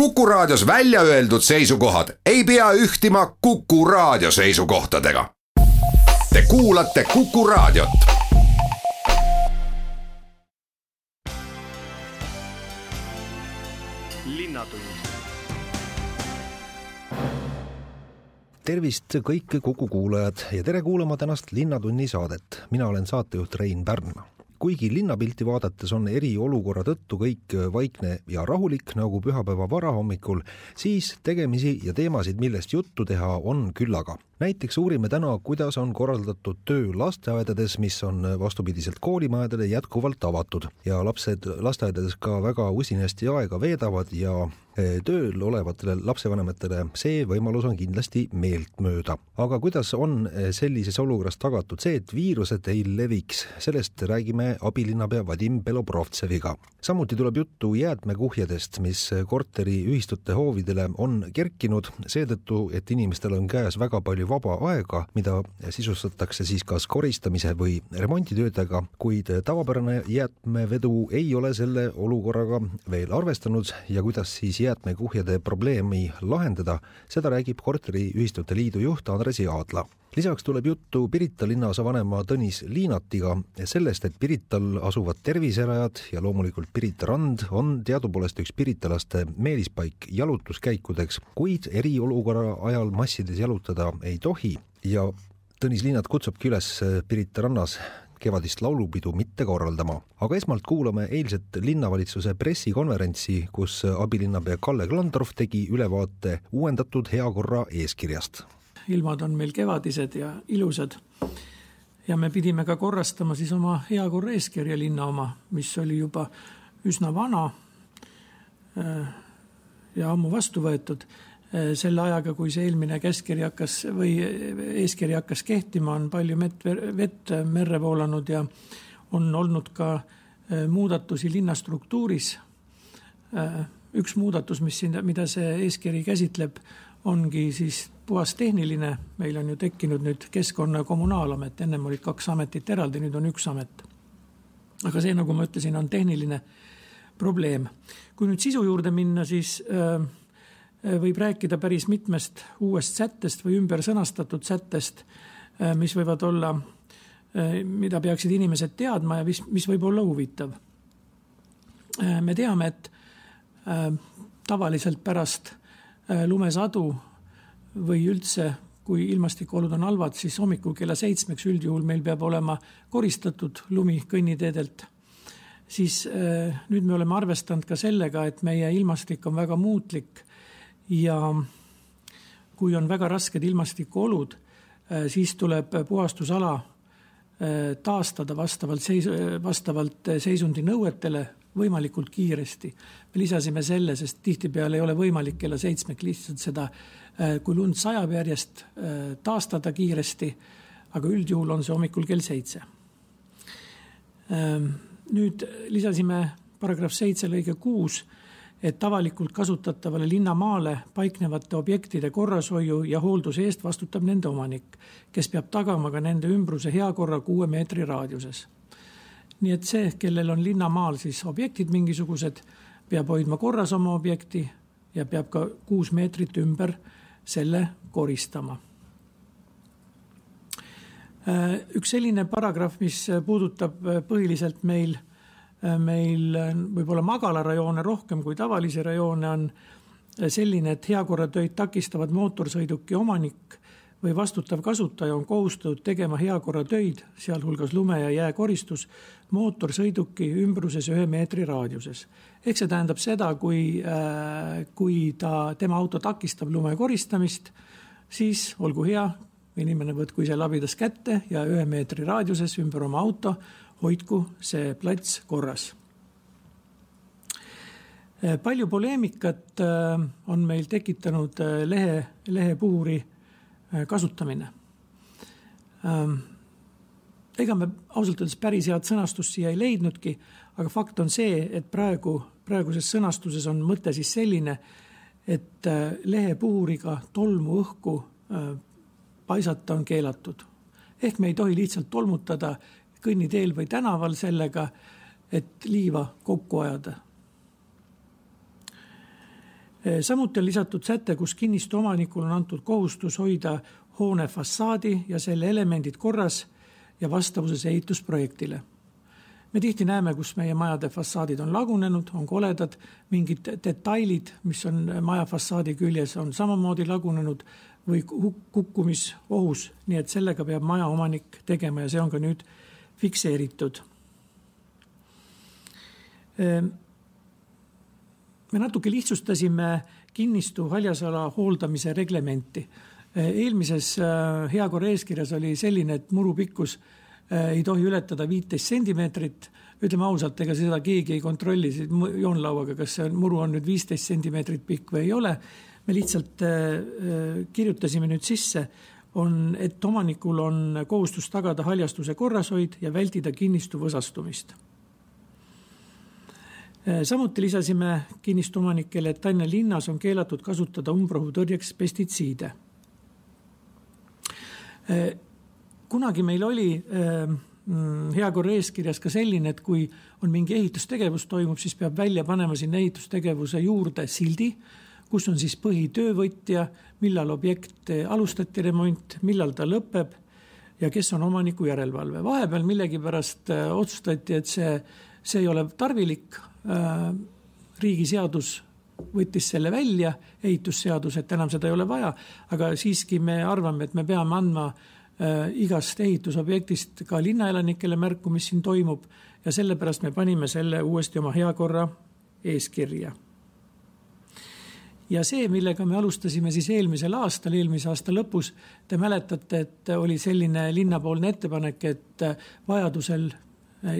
Kuku Raadios välja öeldud seisukohad ei pea ühtima Kuku Raadio seisukohtadega. Te kuulate Kuku Raadiot. tervist kõik Kuku kuulajad ja tere kuulama tänast Linnatunni saadet. mina olen saatejuht Rein Pärn kuigi linnapilti vaadates on eriolukorra tõttu kõik vaikne ja rahulik nagu pühapäeva varahommikul, siis tegemisi ja teemasid, millest juttu teha, on küllaga näiteks uurime täna, kuidas on korraldatud töö lasteaedades, mis on vastupidiselt koolimajadele jätkuvalt avatud ja lapsed lasteaedades ka väga usinasti aega veedavad ja e, tööl olevatele lapsevanematele see võimalus on kindlasti meeltmööda. aga kuidas on e, sellises olukorras tagatud see, et viirused ei leviks, sellest räägime abilinnapea Vadim Belobrovtseviga. samuti tuleb juttu jäätmekuhjadest, mis korteriühistute hoovidele on kerkinud seetõttu, et inimestel on käes väga palju vaba aega, mida sisustatakse siis kas koristamise või remonditöödega, kuid tavapärane jäätmevedu ei ole selle olukorraga veel arvestanud. Ja kuidas siis jäätmekuhjade probleemi lahendada, seda räägib korteriühistute liidu juht Andres Jaadla. Lisaks tuleb juttu Pirita linnaosavanema Tõnis Liinatiga sellest, et Pirital asuvad terviserajad ja loomulikult Pirita rand on teadupoolest üks piritalaste meelispaik jalutuskäikudeks, kuid eriolukorra ajal massides jalutada ei tohi ja Tõnis Liinat kutsubki üles Pirita rannas kevadist laulupidu mitte korraldama. aga esmalt kuulame eilset linnavalitsuse pressikonverentsi, kus abilinnapea Kalle Klandorf tegi ülevaate uuendatud heakorra eeskirjast ilmad on meil kevadised ja ilusad. ja me pidime ka korrastama siis oma heakorra eeskirja linna oma, mis oli juba üsna vana äh, ja ammu vastu võetud. Äh, selle ajaga, kui see eelmine käskkiri hakkas või eeskiri hakkas kehtima, on palju mett, vett merre voolanud ja on olnud ka äh, muudatusi linna struktuuris. üks muudatus, mis siin, mida see eeskiri käsitleb, ongi siis puhas tehniline, meil on ju tekkinud nüüd Keskkonna ja Kommunaalamet, ennem olid kaks ametit eraldi, nüüd on üks amet. aga see, nagu ma ütlesin, on tehniline probleem. kui nüüd sisu juurde minna, siis äh, võib rääkida päris mitmest uuest sättest või ümber sõnastatud sättest, äh, mis võivad olla, äh, mida peaksid inimesed teadma ja mis, mis võib olla huvitav. me teame, et tavaliselt pärast lumesadu või üldse, kui ilmastikuolud on halvad, siis hommikul kella seitsmeks üldjuhul meil peab olema koristatud lumi kõnniteedelt. siis nüüd me oleme arvestanud ka sellega, et meie ilmastik on väga muutlik ja kui on väga rasked ilmastikuolud, äh, siis tuleb puhastusala äh, taastada vastavalt seis-, vastavalt seisundi nõuetele võimalikult kiiresti. me lisasime selle, sest tihtipeale ei ole võimalik kella seitsmeks lihtsalt seda Äh, kui lund sajab järjest, äh, taastada kiiresti, aga üldjuhul on see hommikul kell seitse. Ähm, nüüd lisasime paragrahv seitse lõige kuus, et avalikult kasutatavale linnamaale paiknevate objektide korrashoiu ja hoolduse eest vastutab nende omanik, kes peab tagama ka nende ümbruse hea korra kuue meetri raadiuses. nii et see, kellel on linnamaal siis objektid mingisugused, peab hoidma korras oma objekti ja peab ka kuus meetrit ümber selle koristama. üks selline paragrahv, mis puudutab põhiliselt meil, meil võib-olla magalarajoone rohkem kui tavalisi rajoone, on selline, et heakorratöid takistavad mootorsõiduki omanik või vastutav kasutaja on kohustatud tegema heakorratöid, sealhulgas lume- ja jääkoristus, mootorsõiduki ümbruses ühe meetri raadiuses. Ehk see tähendab seda, kui, äh, kui ta, tema auto takistab lume koristamist, siis olgu hea, inimene võtku ise labidas kätte ja ühe meetri raadiuses ümber oma auto hoidku see plats korras. Äh, palju poleemikat äh, on meil tekitanud lehe, lehepuhuri kasutamine. Ähm, ega me ausalt öeldes päris head sõnastust siia ei leidnudki, aga fakt on see, et praegu praeguses sõnastuses on mõte siis selline, et äh, lehepuhuriga tolmu õhku äh, paisata on keelatud. ehk me ei tohi lihtsalt tolmutada kõnniteel või tänaval sellega, et liiva kokku ajada. samuti on lisatud säte, kus kinnistu omanikul on antud kohustus hoida hoone fassaadi ja selle elemendid korras ja vastavuses ehitusprojektile me tihti näeme, kus meie majade fassaadid on lagunenud, on koledad, mingid detailid, mis on maja fassaadi küljes, on samamoodi lagunenud või kukkumisohus, nii et sellega peab majaomanik tegema ja see on ka nüüd fikseeritud. Ehm, me natuke lihtsustasime kinnistu haljasala hooldamise reglementi. eelmises äh, heakorra eeskirjas oli selline, et muru pikkus Äh, ei tohi ületada viiteist sentimeetrit. ütleme ausalt, ega seda keegi ei kontrolli joonlauaga, kas see muru on nüüd viisteist sentimeetrit pikk või ei ole. me lihtsalt äh, äh, kirjutasime nüüd sisse, on, et omanikul on kohustus tagada haljastuse korrashoid ja vältida kinnistu võsastumist. Samuti lisasime kinnistu omanikele, et Tallinna linnas on keelatud kasutada umbrohutõrjeks pestitsiide. Kunagi meil oli äh, heakorra eeskirjas ka selline, et kui on mingi ehitustegevus toimub, siis peab välja panema sinna ehitustegevuse juurde sildi, kus on siis põhitöövõtja, millal objekt alustati remont, millal ta lõpeb ja kes on omaniku järelevalve. vahepeal millegipärast äh, otsustati, et see, see ei ole tarvilik äh,. riigiseadus võttis selle välja, ehitusseadus, et enam seda ei ole vaja, aga siiski me arvame, et me peame andma äh, igast ehitusobjektist ka linnaelanikele märku, mis siin toimub ja sellepärast me panime selle uuesti oma heakorra eeskirja. Ja see, millega me alustasime siis eelmisel aastal, eelmise aasta lõpus, te mäletate, et oli selline linnapoolne ettepanek, et vajadusel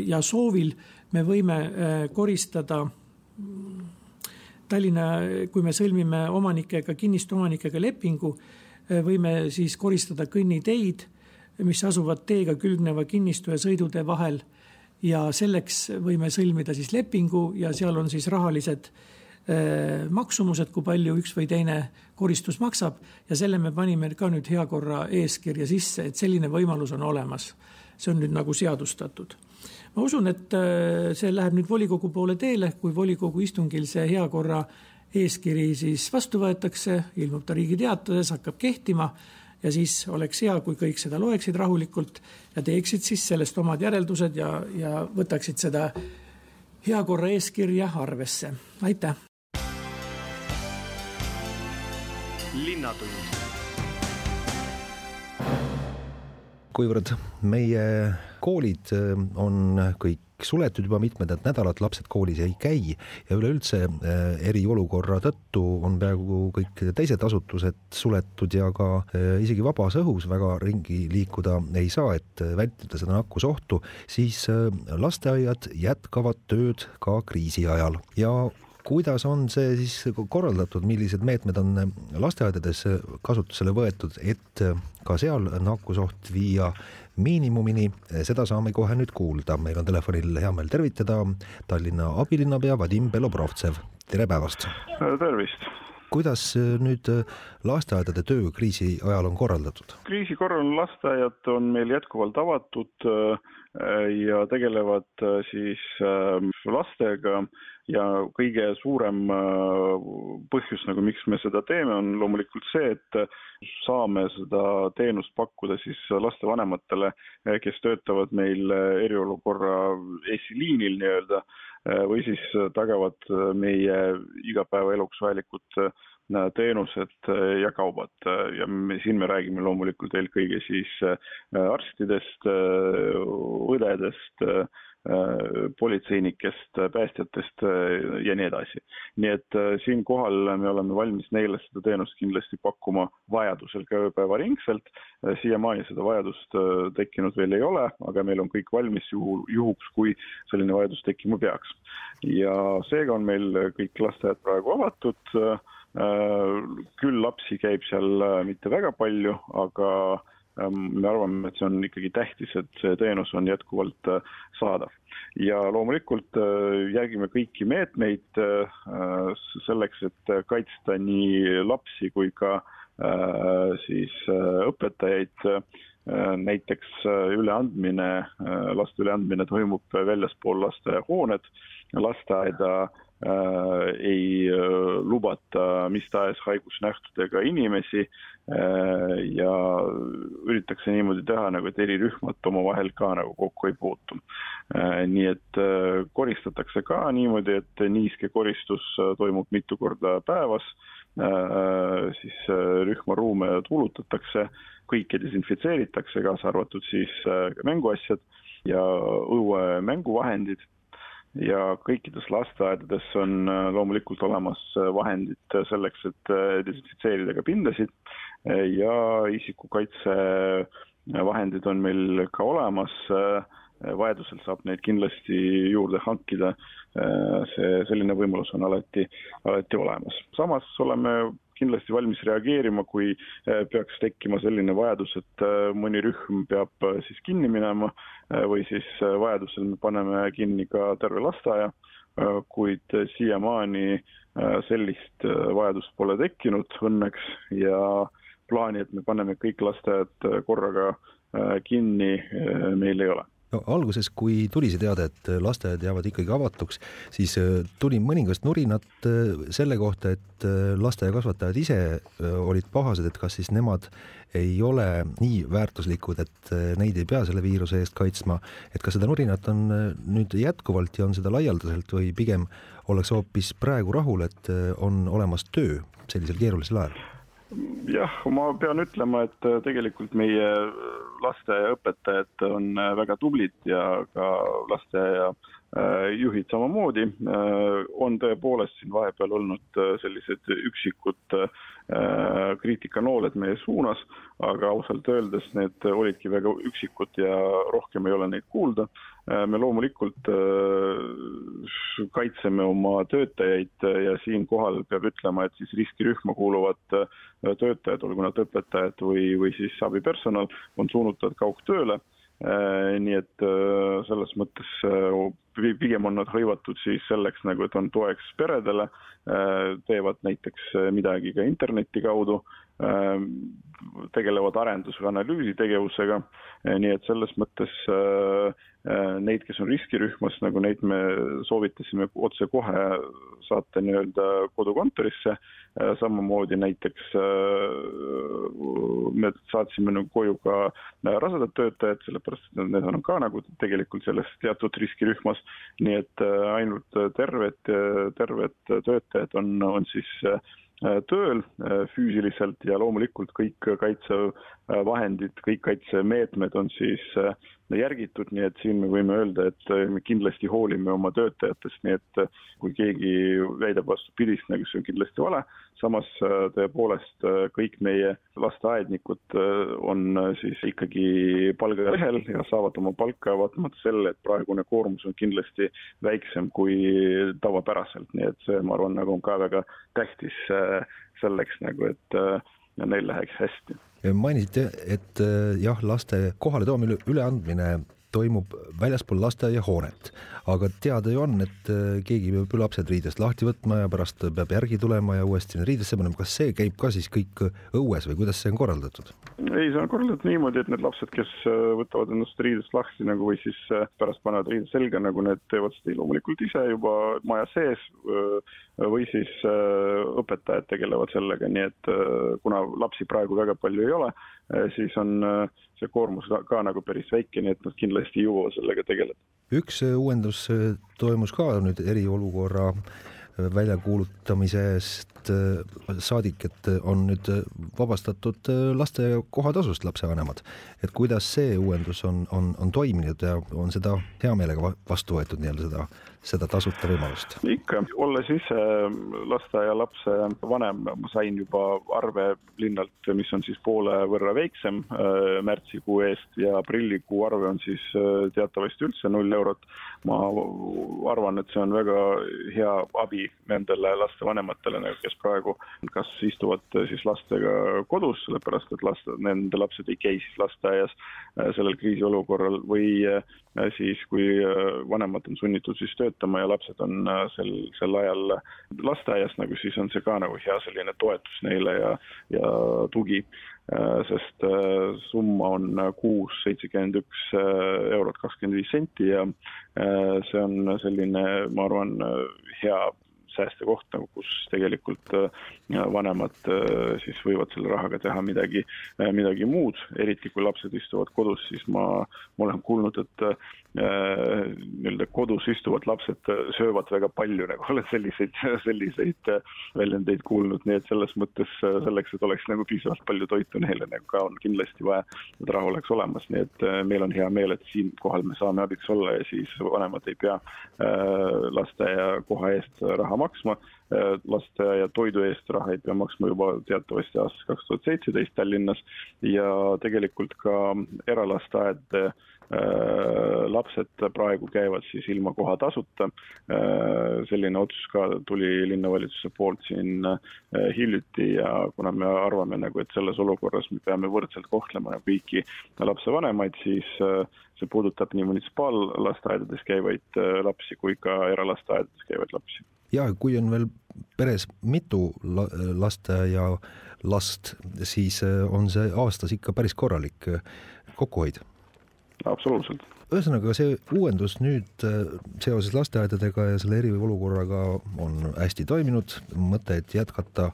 ja soovil me võime äh, koristada Tallinna, kui me sõlmime omanikega, kinnistuomanikega lepingu Äh, võime siis koristada kõnniteid, mis asuvad teega külgneva kinnistu ja sõidutee vahel. ja selleks võime sõlmida siis lepingu ja seal on siis rahalised äh, maksumused, kui palju üks või teine koristus maksab ja selle me panime ka nüüd heakorra eeskirja sisse, et selline võimalus on olemas. see on nüüd nagu seadustatud. ma usun, et see läheb nüüd volikogu poole teele, kui volikogu istungil see heakorra eeskiri siis vastu võetakse, ilmub ta Riigi Teatajas, hakkab kehtima ja siis oleks hea, kui kõik seda loeksid rahulikult ja teeksid siis sellest omad järeldused ja, ja võtaksid seda heakorra eeskirja arvesse. aitäh. Linnatund. kuivõrd meie koolid on kõik suletud juba mitmendat nädalat, lapsed koolis ei käi ja üleüldse äh, eriolukorra tõttu on peaaegu kõik teised asutused suletud ja ka äh, isegi vabas õhus väga ringi liikuda ei saa, et vältida seda nakkusohtu, siis äh, lasteaiad jätkavad tööd ka kriisi ajal ja kuidas on see siis korraldatud, millised meetmed on lasteaedades kasutusele võetud, et ka seal nakkusoht viia miinimumini, seda saame kohe nüüd kuulda. meil on telefonil hea meel tervitada Tallinna abilinnapea Vadim Belobrovtsev, tere päevast! tervist! kuidas nüüd lasteaedade töö kriisi ajal on korraldatud? kriisi korral lasteaiad on meil jätkuvalt avatud ja tegelevad siis lastega ja kõige suurem äh, põhjus nagu, miks me seda teeme, on loomulikult see, et saame seda teenust pakkuda siis lastevanematele, kes töötavad meil eriolukorra esiliinil nii-öelda või siis tagavad meie igapäevaeluks vajalikud äh, teenused ja kaubad. Ja me, siin me räägime loomulikult eelkõige siis äh, arstidest, õdedest, Äh, politseinikest, päästjatest äh, ja nii edasi. nii et äh, siinkohal me oleme valmis neile seda teenust kindlasti pakkuma vajadusel ka ööpäevaringselt. siiamaani seda vajadust tekkinud veel ei ole, aga meil on kõik valmis juhul, juhuks, kui selline vajadus tekkima peaks. ja seega on meil kõik lasteaiad praegu avatud. küll lapsi käib seal mitte väga palju, aga me arvame, et see on ikkagi tähtis, et see teenus on jätkuvalt äh, saadav. ja loomulikult äh, järgime kõiki meetmeid äh, selleks, et kaitsta nii lapsi kui ka siis õpetajaid näiteks üleandmine, laste üleandmine toimub väljaspool lasteaiahooned, lasteaeda ei lubata mis tahes haigusnähtudega inimesi. Ja üritatakse niimoodi teha nagu, et eri rühmad omavahel ka nagu kokku ei puutu. nii et koristatakse ka niimoodi, et niiskekoristus toimub mitu korda päevas, siis rühmaruume tuulutatakse, kõike desinfitseeritakse, kaasa arvatud siis mänguasjad ja õuemänguvahendid ja kõikides lasteaedades on äh, loomulikult olemas äh, vahendid selleks, et äh, desinfitseerida ka pindasid ja isikukaitsevahendid on meil ka olemas. vajadusel saab neid kindlasti juurde hankida. see, selline võimalus on alati, alati olemas. samas oleme kindlasti valmis reageerima, kui eh, peaks tekkima selline vajadus, et eh, mõni rühm peab eh, siis kinni minema või siis vajadusel me paneme kinni ka terve lasteaia, kuid siiamaani sellist vajadust pole tekkinud õnneks ja plaani, et me paneme kõik lasteaiad korraga kinni, meil ei ole no alguses, kui tuli see teade, et lasteaiad jäävad ikkagi avatuks, siis äh, tuli mõningast nurinat äh, selle kohta, et äh, lasteaiakasvatajad ise olid pahased, et kas siis nemad ei ole nii väärtuslikud, et neid ei pea selle viiruse eest kaitsma, et kas seda nurinat on nüüd jätkuvalt ja on seda laialdaselt või pigem ollakse hoopis praegu rahul, et on olemas töö sellisel keerulisel ajal? jah, ma pean ütlema, et tegelikult meie lasteaiaõpetajad on äh, väga tublid ja ka lasteaia juhid samamoodi. on tõepoolest siin vahepeal olnud sellised üksikud kriitikanooled meie suunas, aga ausalt öeldes need olidki väga üksikud ja rohkem ei ole neid kuulda. me loomulikult kaitseme oma töötajaid ja siinkohal peab ütlema, et siis riskirühma kuuluvad töötajad, olgu nad õpetajad või, või siis abipersonal, on suunatud kaugtööle. nii et selles mõttes pigem on nad hõivatud siis selleks nagu, et on toeks peredele, teevad näiteks midagi ka interneti kaudu tegelevad arendus- või analüüsitegevusega, nii et selles mõttes äh, äh, neid, kes on riskirühmas, nagu neid me soovitasime otsekohe saata nii-öelda kodukontorisse, äh, samamoodi näiteks me saatsime nagu koju ka rasedad töötajad, sellepärast et need on ka nagu tegelikult selles teatud riskirühmas, nii et ainult terved, terved töötajad on, on siis Äh, tööl äh, füüsiliselt ja loomulikult kõik kaitsevahendid, kõik kaitsemeetmed on siis äh, järgitud, nii et siin me võime öelda, et me kindlasti hoolime oma töötajatest, nii et kui keegi väidab vastupidist, nagu see on kindlasti vale, samas tõepoolest kõik meie lasteaednikud on siis ikkagi palgalehel ja saavad oma palka vaatamata sellele, et praegune koormus on kindlasti väiksem kui tavapäraselt, nii et see, ma arvan, nagu on ka väga tähtis selleks nagu, et neil läheks hästi. mainisite, et jah, laste kohaletoomine, üleandmine toimub väljaspool lasteaiahoonet. aga teada ju on, et keegi peab ju lapsed riidest lahti võtma ja pärast peab järgi tulema ja uuesti riidesse panema, kas see käib ka siis kõik õues või kuidas see on korraldatud? ei, see on korraldatud niimoodi, et need lapsed, kes võtavad ennast riidest lahti nagu või siis pärast panevad riide selga, nagu need teevad seda loomulikult ise juba maja sees või siis äh, õpetajad tegelevad sellega, nii et äh, kuna lapsi praegu väga palju ei ole, äh, siis on see koormus ka, ka nagu päris väike, nii et nad kindlasti ei jõua sellega tegeleda. üks uuendus toimus ka nüüd eriolukorra väljakuulutamisest saadik, et on nüüd vabastatud lasteaia kohatasust lapsevanemad. et kuidas see uuendus on, on, on toiminud ja on seda hea meelega vastu võetud nii-öelda seda seda tasuta võimalust? ikka, olles ise lasteaialapse vanem, ma sain juba arve linnalt, mis on siis poole võrra väiksem äh, märtsikuu eest ja aprillikuu arve on siis äh, teatavasti üldse null eurot. ma arvan, et see on väga hea abi nendele lastevanematele, kes praegu kas istuvad siis lastega kodus, sellepärast et laste, nende lapsed ei käi siis lasteaias äh, sellel kriisiolukorral või siis, kui vanemad on sunnitud siis töötama ja lapsed on sel, sel ajal lasteaias, nagu siis on see ka nagu hea selline toetus neile ja, ja tugi. Sest summa on kuus seitsekümmend üks eurot kakskümmend viis senti ja see on selline, ma arvan, hea säästekoht nagu, kus tegelikult vanemad siis võivad selle rahaga teha midagi, midagi muud, eriti kui lapsed istuvad kodus, siis ma, ma olen kuulnud, et nii-öelda kodus istuvad lapsed söövad väga palju, nagu olen selliseid, selliseid väljendeid kuulnud, nii et selles mõttes selleks, et oleks nagu piisavalt palju toitu neile nagu ka on kindlasti vaja, et raha oleks olemas, nii et meil on hea meel, et siinkohal me saame abiks olla ja siis vanemad ei pea lasteaiakoha eest raha maksma. Lasteaia toidu eest raha ei pea maksma juba teatavasti aastast kaks tuhat seitseteist Tallinnas. Ja tegelikult ka eralasteaedade lapsed praegu käivad siis ilma kohatasuta. selline otsus ka tuli linnavalitsuse poolt siin hiljuti ja kuna me arvame nagu, et selles olukorras me peame võrdselt kohtlema kõiki lapsevanemaid, siis see puudutab nii munitsipaallasteaedades käivaid lapsi kui ka eralasteaedades käivaid lapsi ja kui on veel peres mitu la lasteaia last, siis äh, on see aastas ikka päris korralik äh, kokkuhoid. Absoluutselt. ühesõnaga, see uuendus nüüd äh, seoses lasteaedadega ja selle eriolukorraga on hästi toiminud, mõte, et jätkata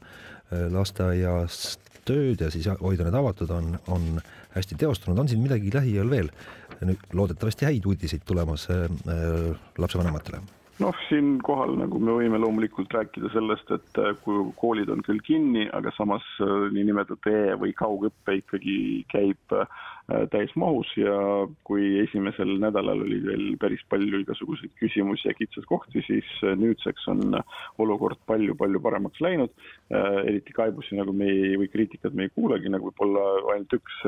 lasteaias tööd ja siis hoida need avatud, on, on hästi teostunud, on siin midagi lähiajal veel, nüüd loodetavasti häid uudiseid tulemas äh, lapsevanematele. Noh, siinkohal nagu me võime loomulikult rääkida sellest, et äh, kui koolid on küll kinni, aga samas äh, niinimetatud e- või kaugõpe ikkagi käib äh, täismahus ja kui esimesel nädalal oli veel päris palju igasuguseid küsimusi ja kitsaskohti, siis nüüdseks on olukord palju-palju paremaks läinud. eriti kaebusi nagu me ei, või kriitikat me ei kuulegi, nagu võib-olla ainult üks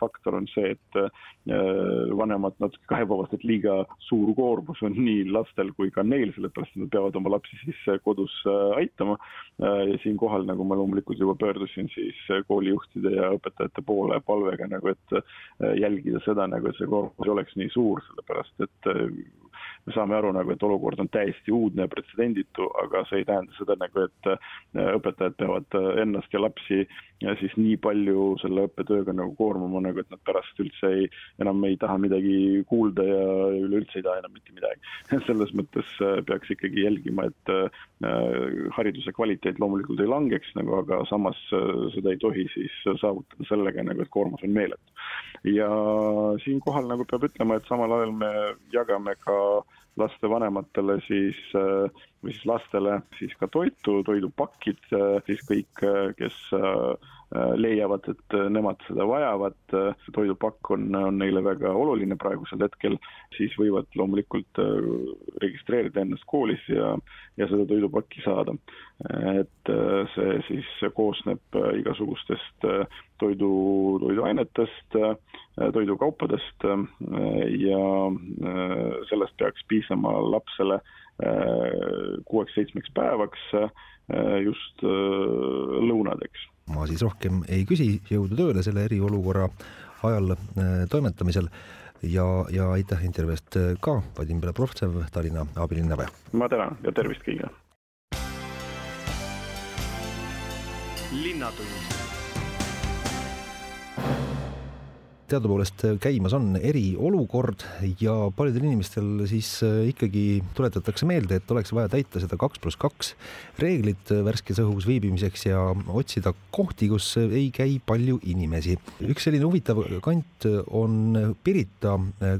faktor on see, et vanemad natuke kaebavad, et liiga suur koormus on nii lastel kui ka neil, sellepärast et nad peavad oma lapsi siis äh, kodus äh, aitama. Äh, ja siinkohal nagu ma loomulikult juba pöördusin siis koolijuhtide ja õpetajate poole palvega nagu, et jälgida seda nagu, et see koormus ei oleks nii suur, sellepärast et me saame aru nagu, et olukord on täiesti uudne ja pretsedenditu, aga see ei tähenda seda nagu, et õpetajad peavad ennast ja lapsi ja siis nii palju selle õppetööga nagu koormama, nagu et nad pärast üldse ei, enam ei taha midagi kuulda ja üleüldse ei taha enam mitte midagi. selles mõttes äh, peaks ikkagi jälgima, et äh, hariduse kvaliteet loomulikult ei langeks nagu, aga samas äh, seda ei tohi siis saavutada sellega nagu, et koormus on meeletu. ja siinkohal nagu peab ütlema, et samal ajal me jagame ka lastevanematele siis või siis lastele siis ka toitu, toidupakid, siis kõik, kes leiavad, et nemad seda vajavad, toidupakk on, on neile väga oluline praegusel hetkel, siis võivad loomulikult registreerida ennast koolis ja, ja seda toidupakki saada. et see siis koosneb igasugustest toidu, toiduainetest, toidukaupadest ja sellest peaks piisama lapsele kuueks-seitsmeks päevaks just lõunadeks. ma siis rohkem ei küsi, jõudu tööle selle eriolukorra ajal toimetamisel ja, ja aitäh intervjuu eest ka, Vadim Belobrovtsev, Tallinna abilinnapea. ma tänan ja tervist kõigile. linnatund teadupoolest käimas on eriolukord ja paljudel inimestel siis äh, ikkagi tuletatakse meelde, et oleks vaja täita seda kaks pluss kaks reeglit värskes õhus viibimiseks ja otsida kohti, kus ei käi palju inimesi. üks selline huvitav kant on Pirita,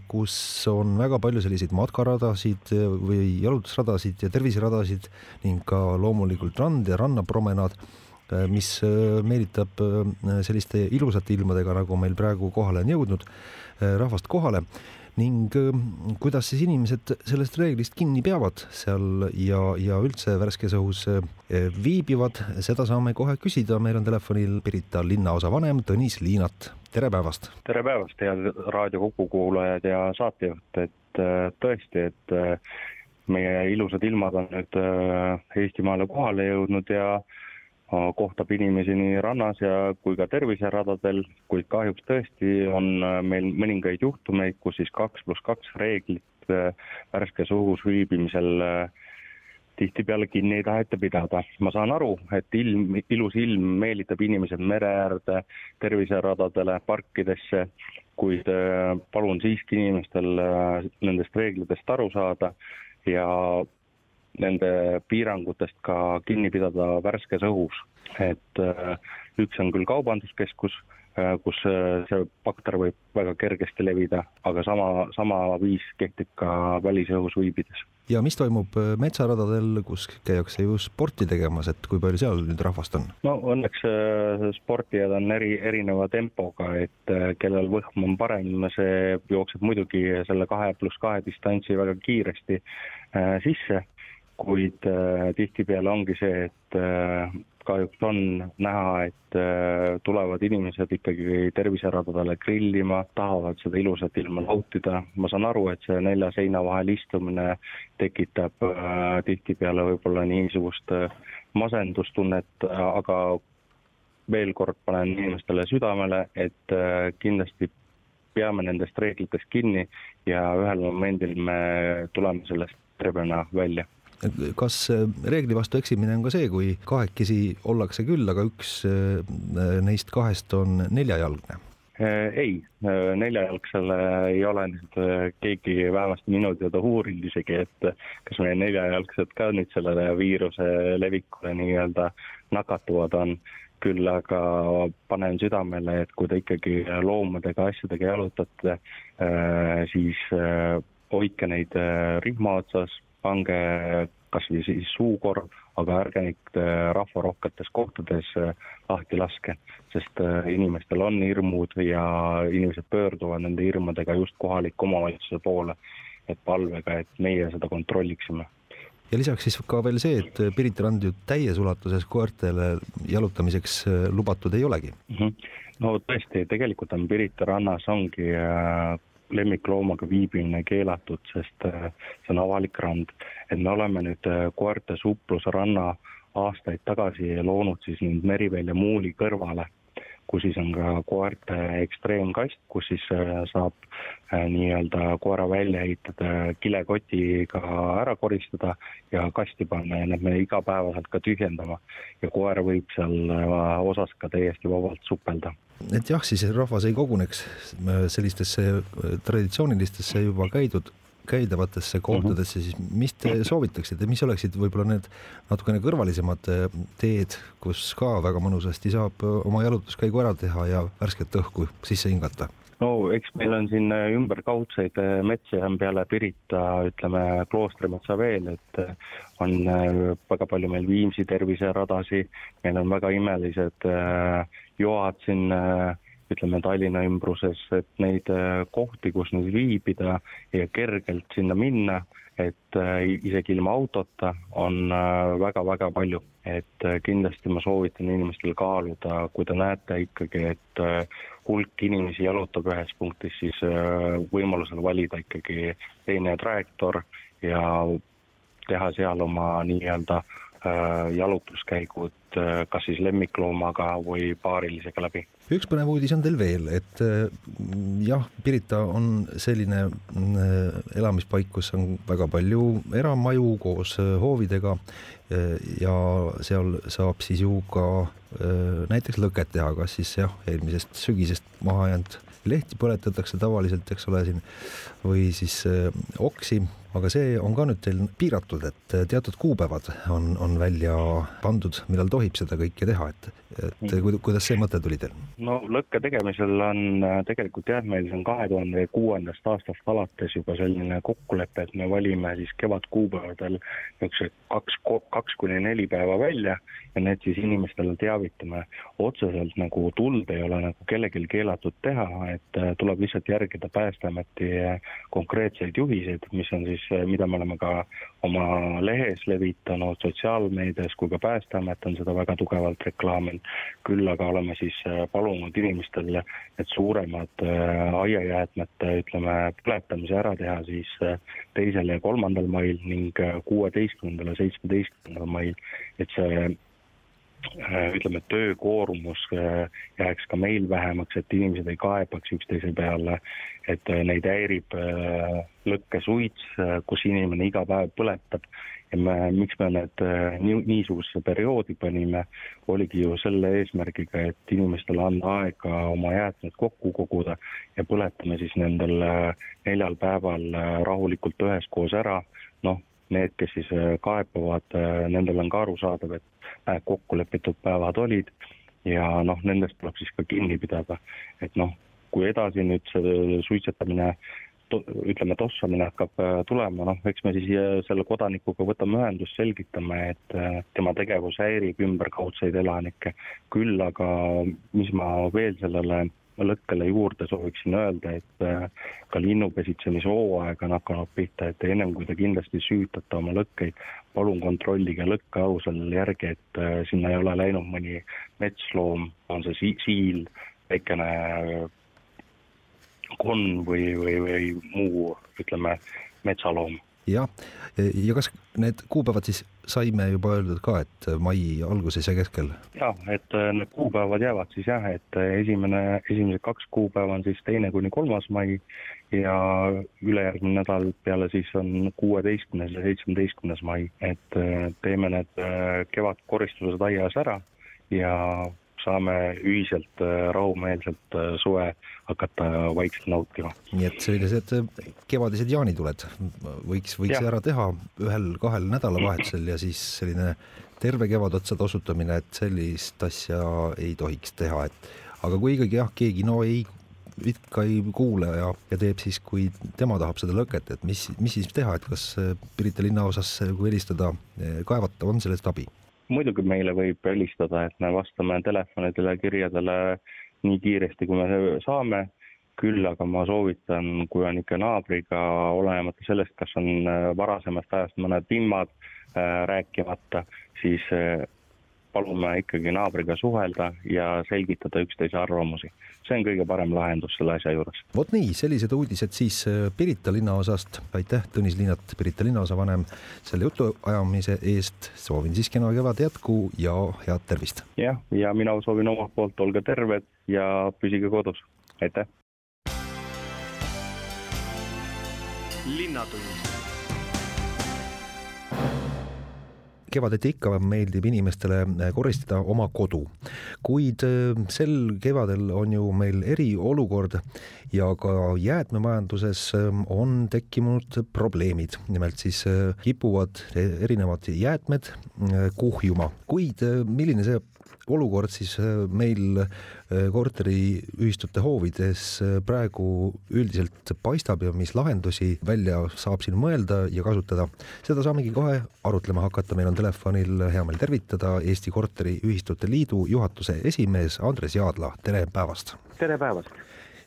kus on väga palju selliseid matkaradasid või jalutusradasid ja terviseradasid ning ka loomulikult rand ja rannapromenaad Äh, mis äh, meelitab äh, selliste ilusate ilmadega, nagu meil praegu kohale on jõudnud, rahvast kohale. Ning kuidas siis inimesed sellest reeglist kinni peavad seal ja, ja üldse värskes õhus viibivad, seda saame kohe küsida, meil on telefonil Pirita linnaosavanem Tõnis Liinat, tere päevast! tere päevast, head Raadio Kuku kuulajad ja saatejuht, et tõesti, et meie ilusad ilmad on nüüd Eestimaale kohale jõudnud ja kohtab inimesi nii rannas ja kui ka terviseradadel, kuid kahjuks tõesti on äh, meil mõningaid juhtumeid, kus siis kaks pluss kaks reeglit äh, värskes õhus viibimisel äh, tihtipeale kinni ei taheta pidada. ma saan aru, et ilm, ilus ilm meelitab inimesed mere äärde, terviseradadele, parkidesse, kuid palun siiski inimestel nendest reeglitest aru saada ja nende piirangutest ka kinni pidada värskes õhus. et üks on küll kaubanduskeskus Äh, kus äh, see bakter võib väga kergesti levida, aga sama, sama viis kehtib ka välisõhus viibides. ja mis toimub äh, metsaradadel, kus käiakse ju sporti tegemas, et kui palju seal nüüd rahvast on? no õnneks sportijad on eri, erineva tempoga, et kellel võhm on parem, see jookseb muidugi selle kahe pluss kahe distantsi väga kiiresti sisse, kuid tihtipeale ongi see, et kahjuks on näha, et äh, tulevad inimesed ikkagi terviseradadele grillima, tahavad seda ilusat ilma nautida, ma saan aru, et see nelja seina vahel istumine tekitab äh, tihtipeale võib-olla niisugust äh, masendustunnet, aga veel kord panen inimestele südamele, et kindlasti peame nendest reeglitest kinni ja ühel momendil me tuleme sellest tervena välja kas äh, reegli vastu eksimine on ka see, kui kahekesi ollakse küll, aga üks äh, neist kahest on neljajalgne? Äh, ei, neljajalgsele ei ole nüüd keegi vähemasti minu teada uurinud isegi, et kas meie neljajalgsed ka nüüd sellele viiruse levikule nii-öelda nakatuvad on küll aga panen südamele, et kui te ikkagi loomadega, asjadega jalutate, siis hoidke neid rihma otsas, pange kas või siis suukorv, aga ärge neid äh, rahvarohketes kohtades äh, lahti laske, sest äh, inimestel on hirmud ja inimesed pöörduvad nende hirmudega just kohaliku omavalitsuse poole, et palvega, et meie seda kontrolliksime ja lisaks siis ka veel see, et Pirita rand ju täies ulatuses koertele jalutamiseks lubatud ei olegi mm. -hmm. no tõesti, tegelikult on Pirita rannas ongi lemmikloomaga viibimine keelatud, sest äh, see on avalik rand. et me oleme nüüd äh, koerte suplusranna aastaid tagasi loonud siis nüüd Merivälja muuli kõrvale kus siis on ka koerte ekstreemkast, kus siis äh, saab äh, nii-öelda koera välja ehitada, kilekotiga ära koristada ja kasti panna ja need me igapäevaselt ka tühjendama. ja koer võib seal äh, osas ka täiesti vabalt supelda et jah, siis rahvas ei koguneks sellistesse traditsioonilistesse juba käidud käidavatesse kohtadesse, siis mis te soovitaksite, mis oleksid võib-olla need natukene kõrvalisemad eh, teed, kus ka väga mõnusasti saab eh, oma jalutuskäigu ära teha ja värsket õhku sisse hingata? no eks meil on siin eh, ümberkaudseid metsi on peale Pirita, ütleme kloostrimetsa veel, et on väga palju meil Viimsi terviseradasi, meil on väga imelised joad siin ütleme Tallinna ümbruses, et neid äh, kohti, kus nüüd viibida ja kergelt sinna minna, et äh, isegi ilma autota on väga-väga äh, palju. et kindlasti ma soovitan inimestel kaaluda, kui te näete ikkagi, et hulk inimesi jalutab ühes punktis, siis võimalusel valida ikkagi teine trajektoor ja teha seal oma nii-öelda jalutuskäigud kas siis lemmikloomaga või paarilisega läbi üks põnev uudis on teil veel, et äh, jah, Pirita on selline äh, elamispaik, kus on väga palju eramaju koos äh, hoovidega ja seal saab siis ju ka näiteks lõket teha, kas siis jah, eelmisest sügisest maha jäänud lehti põletatakse tavaliselt, eks ole, siin või siis oksi aga see on ka nüüd teil piiratud, et teatud kuupäevad on, on välja pandud, millal tohib seda kõike teha, et, et mm. kuidas see mõte tuli teil? no lõkke tegemisel on äh, tegelikult jah, meil see on kahe tuhande kuuendast aastast alates juba selline kokkulepe, et me valime siis kevadkuupäevadel niisugused kaks, kaks kuni neli päeva välja ja need siis inimestele teavitame. otseselt nagu tuld ei ole nagu kellelgi keelatud teha, et äh, tuleb lihtsalt järgida Päästeameti äh, konkreetseid juhiseid, mis on siis mida me oleme ka oma lehes levitanud, sotsiaalmeedias kui ka Päästeamet on seda väga tugevalt reklaaminud. küll aga oleme siis eh, palunud inimestel need suuremad eh, aiajäätmete, ütleme, põletamise ära teha siis teisel ja kolmandal mail ning kuueteistkümnendal ja seitsmeteistkümnendal mail, et see ütleme, töökoormus jääks ka meil vähemaks, et inimesed ei kaebaks üksteise peale, et neid häirib lõkkesuits, kus inimene iga päev põletab. Ja me, miks me need äh, nii, niisugusesse perioodi panime, oligi ju selle eesmärgiga, et inimestele anda aega oma jäätmed kokku koguda ja põletame siis nendel äh, neljal päeval äh, rahulikult üheskoos ära, noh, need, kes siis kaebavad, nendel on ka arusaadav, et kokkulepitud päevad olid ja noh, nendest tuleb siis ka kinni pidada. et noh, kui edasi nüüd see suitsetamine to, ütleme, tossamine hakkab äh, tulema, noh, eks me siis äh, selle kodanikuga võtame ühendust, selgitame, et äh, tema tegevus häirib ümberkaudseid elanikke. küll aga, mis ma veel sellele lõkkele juurde sooviksin öelda, et ka linnupesitsemise hooaeg on hakanud pihta, et ennem kui te kindlasti süütate oma lõkkeid, palun kontrollige lõkkealusel järgi, et sinna ei ole läinud mõni metsloom, on see siil, väikene konn või, või, või muu, ütleme, metsaloom. Jah, ja kas need kuupäevad siis saime juba öeldud ka, et mai alguses ja keskel? jah, et äh, need kuupäevad jäävad siis jah, et äh, esimene, esimesed kaks kuupäeva on siis teine kuni kolmas mai ja ülejärgmine nädal peale siis on kuueteistkümnes ja seitsmeteistkümnes mai, et äh, teeme need kevadkoristused aias ära ja saame ühiselt äh, rahumeelselt äh, suve hakata vaikselt nautima. nii et sellised äh, kevadised jaanituled võiks, võiks ja. ära teha ühel-kahel nädalavahetusel ja siis selline terve kevad otsa tossutamine, et sellist asja ei tohiks teha, et aga kui ikkagi jah, keegi no ei ikka ei kuule ja, ja teeb siis, kui tema tahab seda lõket, et mis, mis siis teha, et kas Pirita linnaosas, kui helistada, kaevata, on sellest abi? Muidugi meile võib helistada, et me vastame telefonidele, kirjadele nii kiiresti, kui me saame, küll aga ma soovitan, kui on ikka naabriga, olenemata sellest, kas on äh, varasemast ajast mõned vimmad äh, rääkimata, siis äh, palume ikkagi naabriga suhelda ja selgitada üksteise arvamusi. See on kõige parem lahendus selle asja juures. vot nii, sellised uudised siis äh, Pirita linnaosast. aitäh, Tõnis Linnat, Pirita linnaosavanem, selle jutuajamise eest. soovin siis kena kevad jätku ja head tervist. jah, ja mina soovin omalt poolt, olge terved ja püsige kodus. aitäh. linnatund kevadeti ikka meeldib inimestele äh, koristada oma kodu, kuid äh, sel kevadel on ju meil eriolukord ja ka jäätmemajanduses ähm, on tekkinud probleemid, nimelt siis kipuvad erinevad jäätmed kuhjuma, kuid milline see olukord siis äh, meil äh, korteriühistute hoovides äh, praegu üldiselt paistab ja mis lahendusi välja saab siin mõelda ja kasutada, seda saamegi kohe arutlema hakata, meil on telefonil hea meel tervitada Eesti Korteriühistute Liidu juhatuse esimees Andres Jaadla, tere päevast! tere päevast!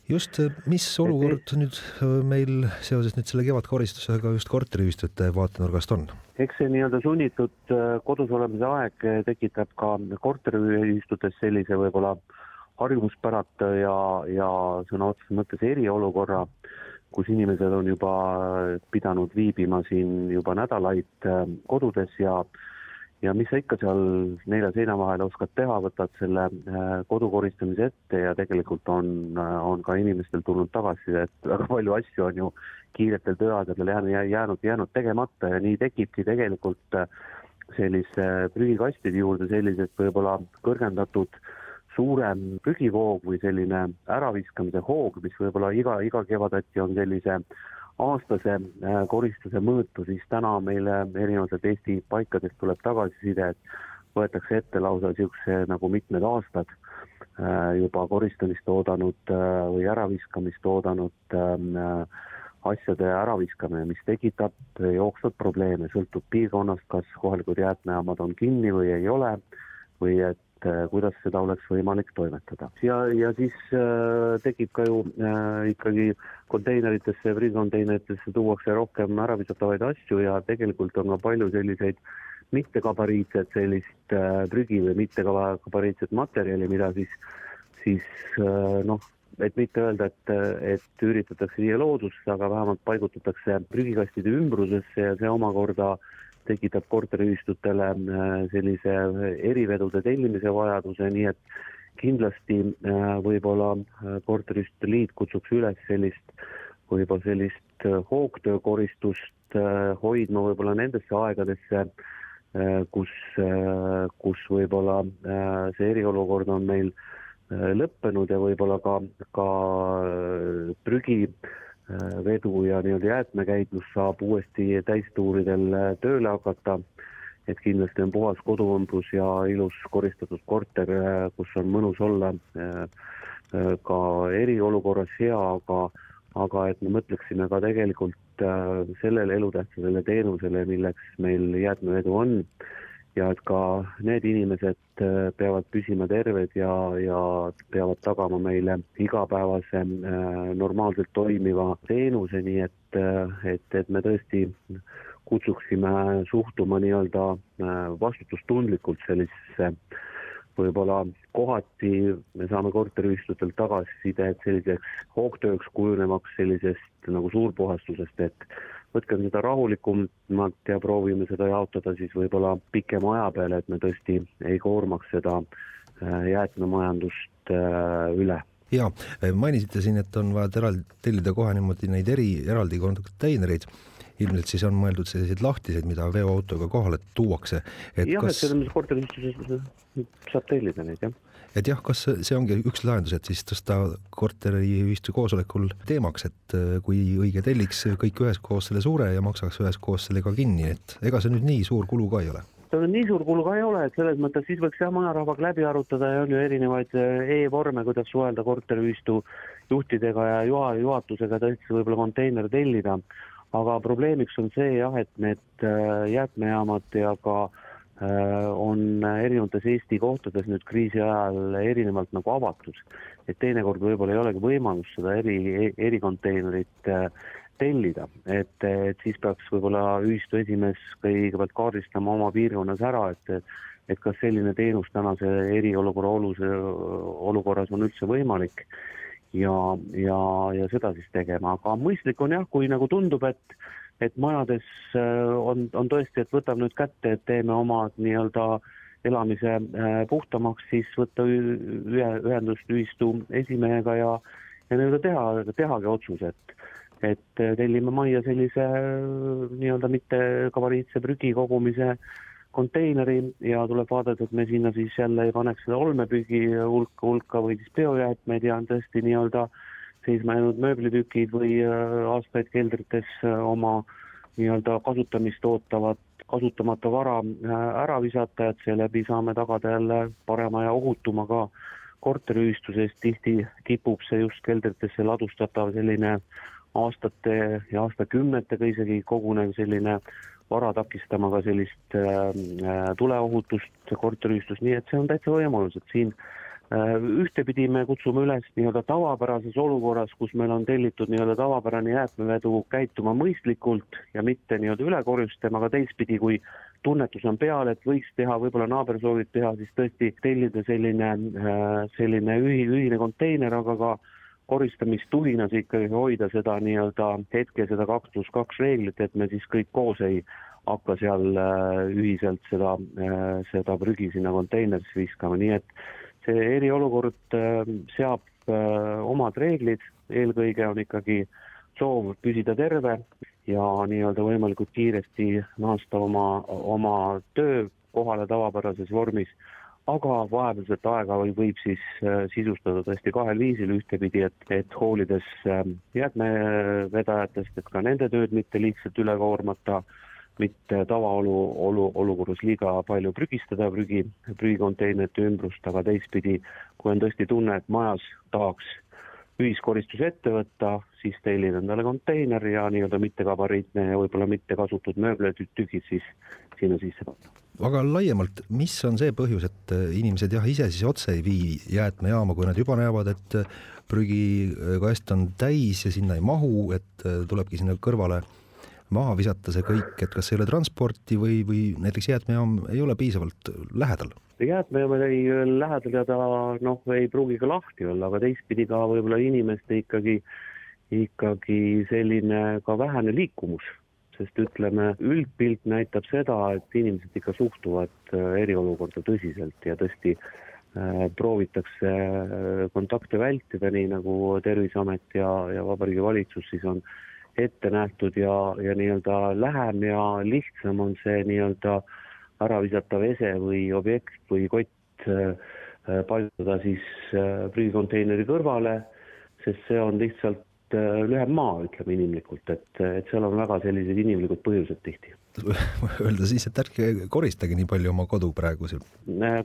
Just, mis olukord nüüd äh, meil seoses nüüd selle kevadkoristusega just korteriühistute vaatenurgast on? eks see nii-öelda sunnitud äh, kodus olemise aeg äh, tekitab ka korteriühistutes sellise võib-olla harjumuspärata ja, ja sõna otseses mõttes eriolukorra, kus inimesed on juba pidanud viibima siin juba nädalaid kodudes ja ja mis sa ikka seal nelja seina vahel oskad teha, võtad selle äh, kodu koristamise ette ja tegelikult on, äh, on ka inimestel tulnud tagasiside, et väga palju asju on ju kiiretel tööaegadel jäänud, jäänud, jäänud tegemata ja nii tekibki tegelikult äh, sellise prügikastide juurde sellised võib-olla kõrgendatud suurem prügivoog või selline äraviskamise hoog, mis võib-olla iga, iga kevadati on sellise aastase äh, koristuse mõõtu, siis täna meile erinevatelt Eesti paikadest tuleb tagasiside, et võetakse ette lausa niisuguse nagu mitmed aastad äh, juba koristamist oodanud äh, või äraviskamist oodanud asjade äraviskamine, mis tekitab jooksvalt probleeme, sõltub piirkonnast, kas kohalikud jäätmejaamad on kinni või ei ole, või et et äh, kuidas seda oleks võimalik toimetada. ja, ja siis äh, tekib ka ju äh, ikkagi konteineritesse, prügikonteineritesse tuuakse rohkem äravisatavaid asju ja tegelikult on ka palju selliseid mittekabariitset sellist äh, prügi või mittekabariitset materjali, mida siis, siis äh, noh, et mitte öelda, et, et üritatakse viia loodusse, aga vähemalt paigutatakse prügikastide ümbrusesse ja see omakorda äh, tekitab korteriühistutele äh, sellise erivedude tellimise vajaduse, nii et kindlasti äh, võib-olla äh, korteriühistute liit kutsuks üles sellist, võib-olla sellist hoogtöökoristust hoidma võib-olla nendesse aegadesse, kus, kus võib-olla see eriolukord on meil lõppenud ja võib-olla ka, ka prügi vedu ja nii-öelda jäätmekäitlus saab uuesti täistuuridel tööle hakata. Et kindlasti on puhas koduõmblus ja ilus koristatud korter, kus on mõnus olla ka eriolukorras hea, aga aga et me mõtleksime ka tegelikult sellele elutähtsale teenusele, milleks meil jäätmevedu on ja et ka need inimesed äh, peavad püsima terved ja, ja peavad tagama meile igapäevase äh, normaalselt toimiva teenuse, nii et, äh, et, et me tõesti kutsuksime suhtuma nii-öelda vastutustundlikult sellisesse võib-olla kohati me saame korteriühistutelt tagasisidet selliseks hoogtööks kujunevaks sellisest nagu suurpuhastusest, et võtkem seda rahulikumalt ja proovime seda jaotada siis võib-olla pikema aja peale, et me tõesti ei koormaks seda äh, jäätmemajandust äh, üle. Ja mainisite siin, et on vaja eraldi tellida kohe niimoodi neid eri, eraldi konteinereid ilmselt siis on mõeldud selliseid lahtiseid, mida veoautoga kohale tuuakse. jah kas..., et selles mõttes korteriühistuses saab tellida neid, jah. Et jah, kas see ongi üks lahendus, et siis tõsta korteriühistu koosolekul teemaks, et äh, kui õige telliks kõik üheskoos selle suure ja maksaks üheskoos selle ka kinni, et ega see nüüd nii suur kulu ka ei ole. Tal nii suur kulu ka ei ole, et selles mõttes siis võiks jah, majarahvaga läbi arutada ja on ju erinevaid äh, e-vorme, kuidas suhelda korteriühistu juhtidega ja juha, juhatusega tõesti võib-olla konteiner tellida aga probleemiks on see jah, et need äh, jäätmejaamad ja ka äh, on erinevates Eesti kohtades nüüd kriisi ajal erinevalt nagu avatud. et teinekord võib-olla ei olegi võimalust seda eri, erikonteinerit äh, tellida, et, et siis peaks võib-olla ühistu esimees kõigepealt kaardistama oma piirkonnas ära, et et kas selline teenus tänase eriolukorra olus, olukorras on üldse võimalik ja, ja, ja seda siis tegema, aga mõistlik on jah, kui nagu tundub, et et majades äh, on, on tõesti, et võtame nüüd kätte, et teeme oma nii-öelda elamise äh, puhtamaks, siis võtta ühe, ühendust ühistu esimehega ja, ja nii-öelda teha, tehagi otsus, et et tellime majja sellise nii-öelda mitte gabariitse prügi kogumise äh, konteineri ja tuleb vaadata, et me sinna siis jälle ei paneks seda olmepüügi hulka, hulka või siis biojäätmeid ja on tõesti nii-öelda seisma jäänud mööblitükid või äh, aastaid keldrites äh, oma nii-öelda kasutamist ootavat kasutamata vara äh, ära visata, et seeläbi saame tagada jälle parema ja ohutuma ka korteriühistu, sest tihti kipub see just keldritesse ladustatav selline aastate ja aastakümnetega isegi kogunev selline vara takistama ka sellist äh, äh, tuleohutust korteriühistus, nii et see on täitsa võimalus, et siin äh, ühtepidi me kutsume üles nii-öelda tavapärases olukorras, kus meil on tellitud nii-öelda tavapärane jäätmevedu käituma mõistlikult ja mitte nii-öelda üle korjustama, aga teistpidi, kui tunnetus on peal, et võiks teha, võib-olla naaber soovib teha, siis tõesti tellida selline, selline ühi-, ühine konteiner, aga ka koristamistuhinas ikkagi hoida seda nii-öelda hetke seda kaks pluss kaks reeglit, et me siis kõik koos ei hakka seal äh, ühiselt seda, äh, seda prügi sinna konteinerisse viskama, nii et see eriolukord äh, seab omad reeglid, eelkõige on ikkagi soov püsida terve ja nii-öelda võimalikult kiiresti naasta oma, oma töökohale tavapärases vormis aga vahepealset aega võib siis äh, sisustada tõesti kahel viisil, ühtepidi, et, et hoolides ähm, jäätmevedajatest, et ka nende tööd mitte liigselt üle koormata, mitte tavaolu, olu, olukorras liiga palju prügistada. Prügi, prügikonteinerite ümbrust, aga teistpidi, kui on tõesti tunne, et majas tahaks ühiskoristuse ette võtta, siis tellin endale konteiner ja nii-öelda mittegabariitne ja võib-olla mitte kasutatud mööblitükid siis sinna sisse panna. Aga laiemalt, mis on see põhjus, et äh, inimesed jah, ise siis otse ei vii jäätmejaama, kui nad juba näevad, et äh, prügikast on täis ja sinna ei mahu, et äh, tulebki sinna kõrvale maha visata see kõik, et kas ei ole transporti või, või näiteks jäätmejaam ei ole piisavalt lähedal? Jäätmejaamad ei lähedal ja ta noh, ei pruugi ka lahti olla, aga teistpidi ka võib-olla inimeste ikkagi, ikkagi selline ka vähene liikumus, sest ütleme, üldpilt näitab seda, et inimesed ikka suhtuvad äh, eriolukorda tõsiselt ja tõesti äh, proovitakse äh, kontakte vältida, nii nagu Terviseamet ja, ja Vabariigi Valitsus siis on ette nähtud ja, ja nii-öelda lähem ja lihtsam on see nii-öelda äh, ära visatav ese või objekt või kott paigutada siis prügikonteineri kõrvale, sest see on lihtsalt lühem maa, ütleme inimlikult, et, et seal on väga sellised inimlikud põhjused tihti. Öelda siis, et ärge koristage nii palju oma kodu praegusel.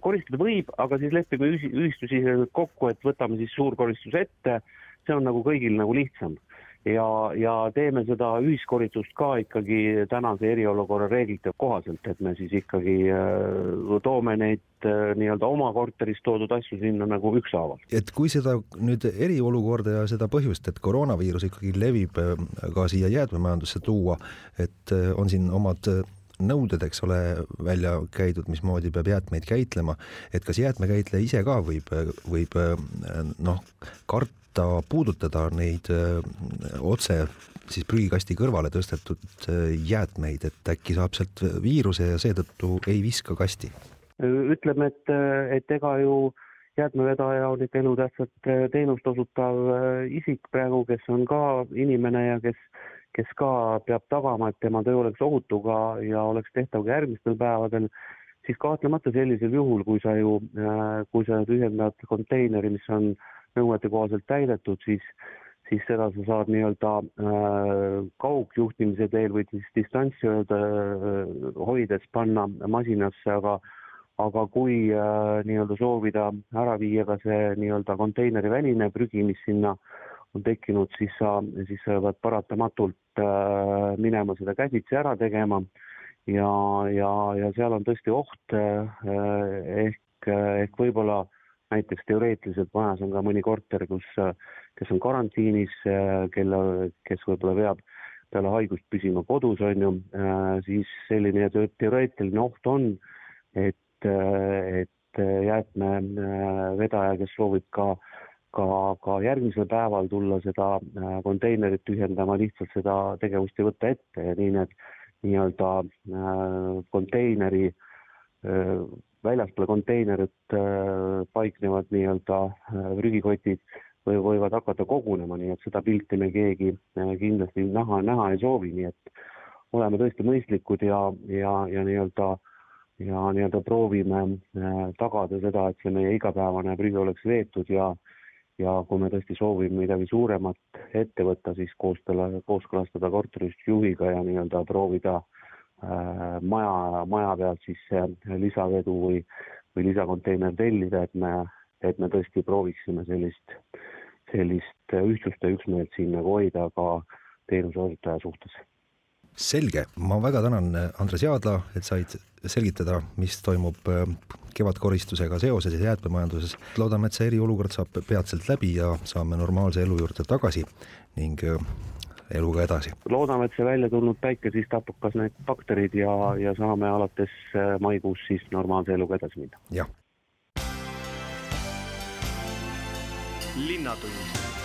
koristada võib, aga siis lepime ühistusiseselt kokku, et võtame siis suurkoristuse ette, see on nagu kõigil nagu lihtsam ja, ja teeme seda ühiskoristust ka ikkagi tänase eriolukorra reeglite kohaselt, et me siis ikkagi äh, toome neid äh, nii-öelda oma korterist toodud asju sinna nagu ükshaaval. et kui seda nüüd eriolukorda ja seda põhjust, et koroonaviirus ikkagi levib äh, ka siia jäätmemajandusse tuua, et on siin omad nõuded, eks ole, välja käidud, mismoodi peab jäätmeid käitlema, et kas jäätmekäitleja ise ka võib, võib noh, karta ta puudutada neid öö, otse siis prügikasti kõrvale tõstetud jäätmeid, et äkki saab sealt viiruse ja seetõttu ei viska kasti? ütleme, et, et ega ju jäätmevedaja on ikka elutähtsat teenust osutav isik praegu, kes on ka inimene ja kes, kes ka peab tagama, et tema töö oleks ohutu ka ja oleks tehtav ka järgmistel päevadel, siis kahtlemata sellisel juhul, kui sa ju, kui sa tühjendad konteineri, mis on äh, nõuete kohaselt täidetud, siis, siis seda sa saad nii-öelda äh, kaugjuhtimise teel või siis distantsi äh, hoides panna masinasse, aga aga kui äh, nii-öelda soovida ära viia ka see nii-öelda konteineri väline prügi, mis sinna on tekkinud, siis sa, siis sa pead paratamatult äh, minema seda käsitsi ära tegema. Ja, ja, ja seal on tõesti oht äh, ehk, ehk võib-olla näiteks teoreetiliselt majas on ka mõni korter, kus, kes on karantiinis, kelle, kes võib-olla peab peale haigust püsima kodus, on ju, siis selline teoreetiline oht on, et, et jäätmevedaja, kes soovib ka ka, ka järgmisel päeval tulla seda konteinerit tühjendama, lihtsalt seda tegevust ei võta ette. Ja nii need nii-öelda konteineri väljaspool konteinerit äh, paiknevad nii-öelda äh, prügikotid või võivad hakata kogunema, nii et seda pilti me keegi äh, kindlasti näha, näha ei soovi, nii et oleme tõesti mõistlikud ja, ja, ja nii-öelda ja nii-öelda proovime tagada seda, et see meie igapäevane prügi oleks veetud ja ja kui me tõesti soovime midagi suuremat ette võtta, siis koostala, kooskõlastada korteriühistujuhiga ja nii-öelda proovida äh, Äh, maja, maja pealt siis lisavedu või, või lisakonteiner tellida, et me, et me tõesti prooviksime sellist, sellist ühtsust ja üksmeelt siin nagu hoida ka teenuse osutaja suhtes. selge, ma väga tänan, Andres Jaadla, et said selgitada, mis toimub äh, kevadkoristusega seoses ja jäätmemajanduses. loodame, et see eriolukord saab peatselt läbi ja saame normaalse elu juurde tagasi ning äh, eluga edasi. loodame, et see välja tulnud päike siis tapab kas need bakterid ja, ja saame alates äh, maikuust siis normaalse eluga edasi minna. jah. linnatund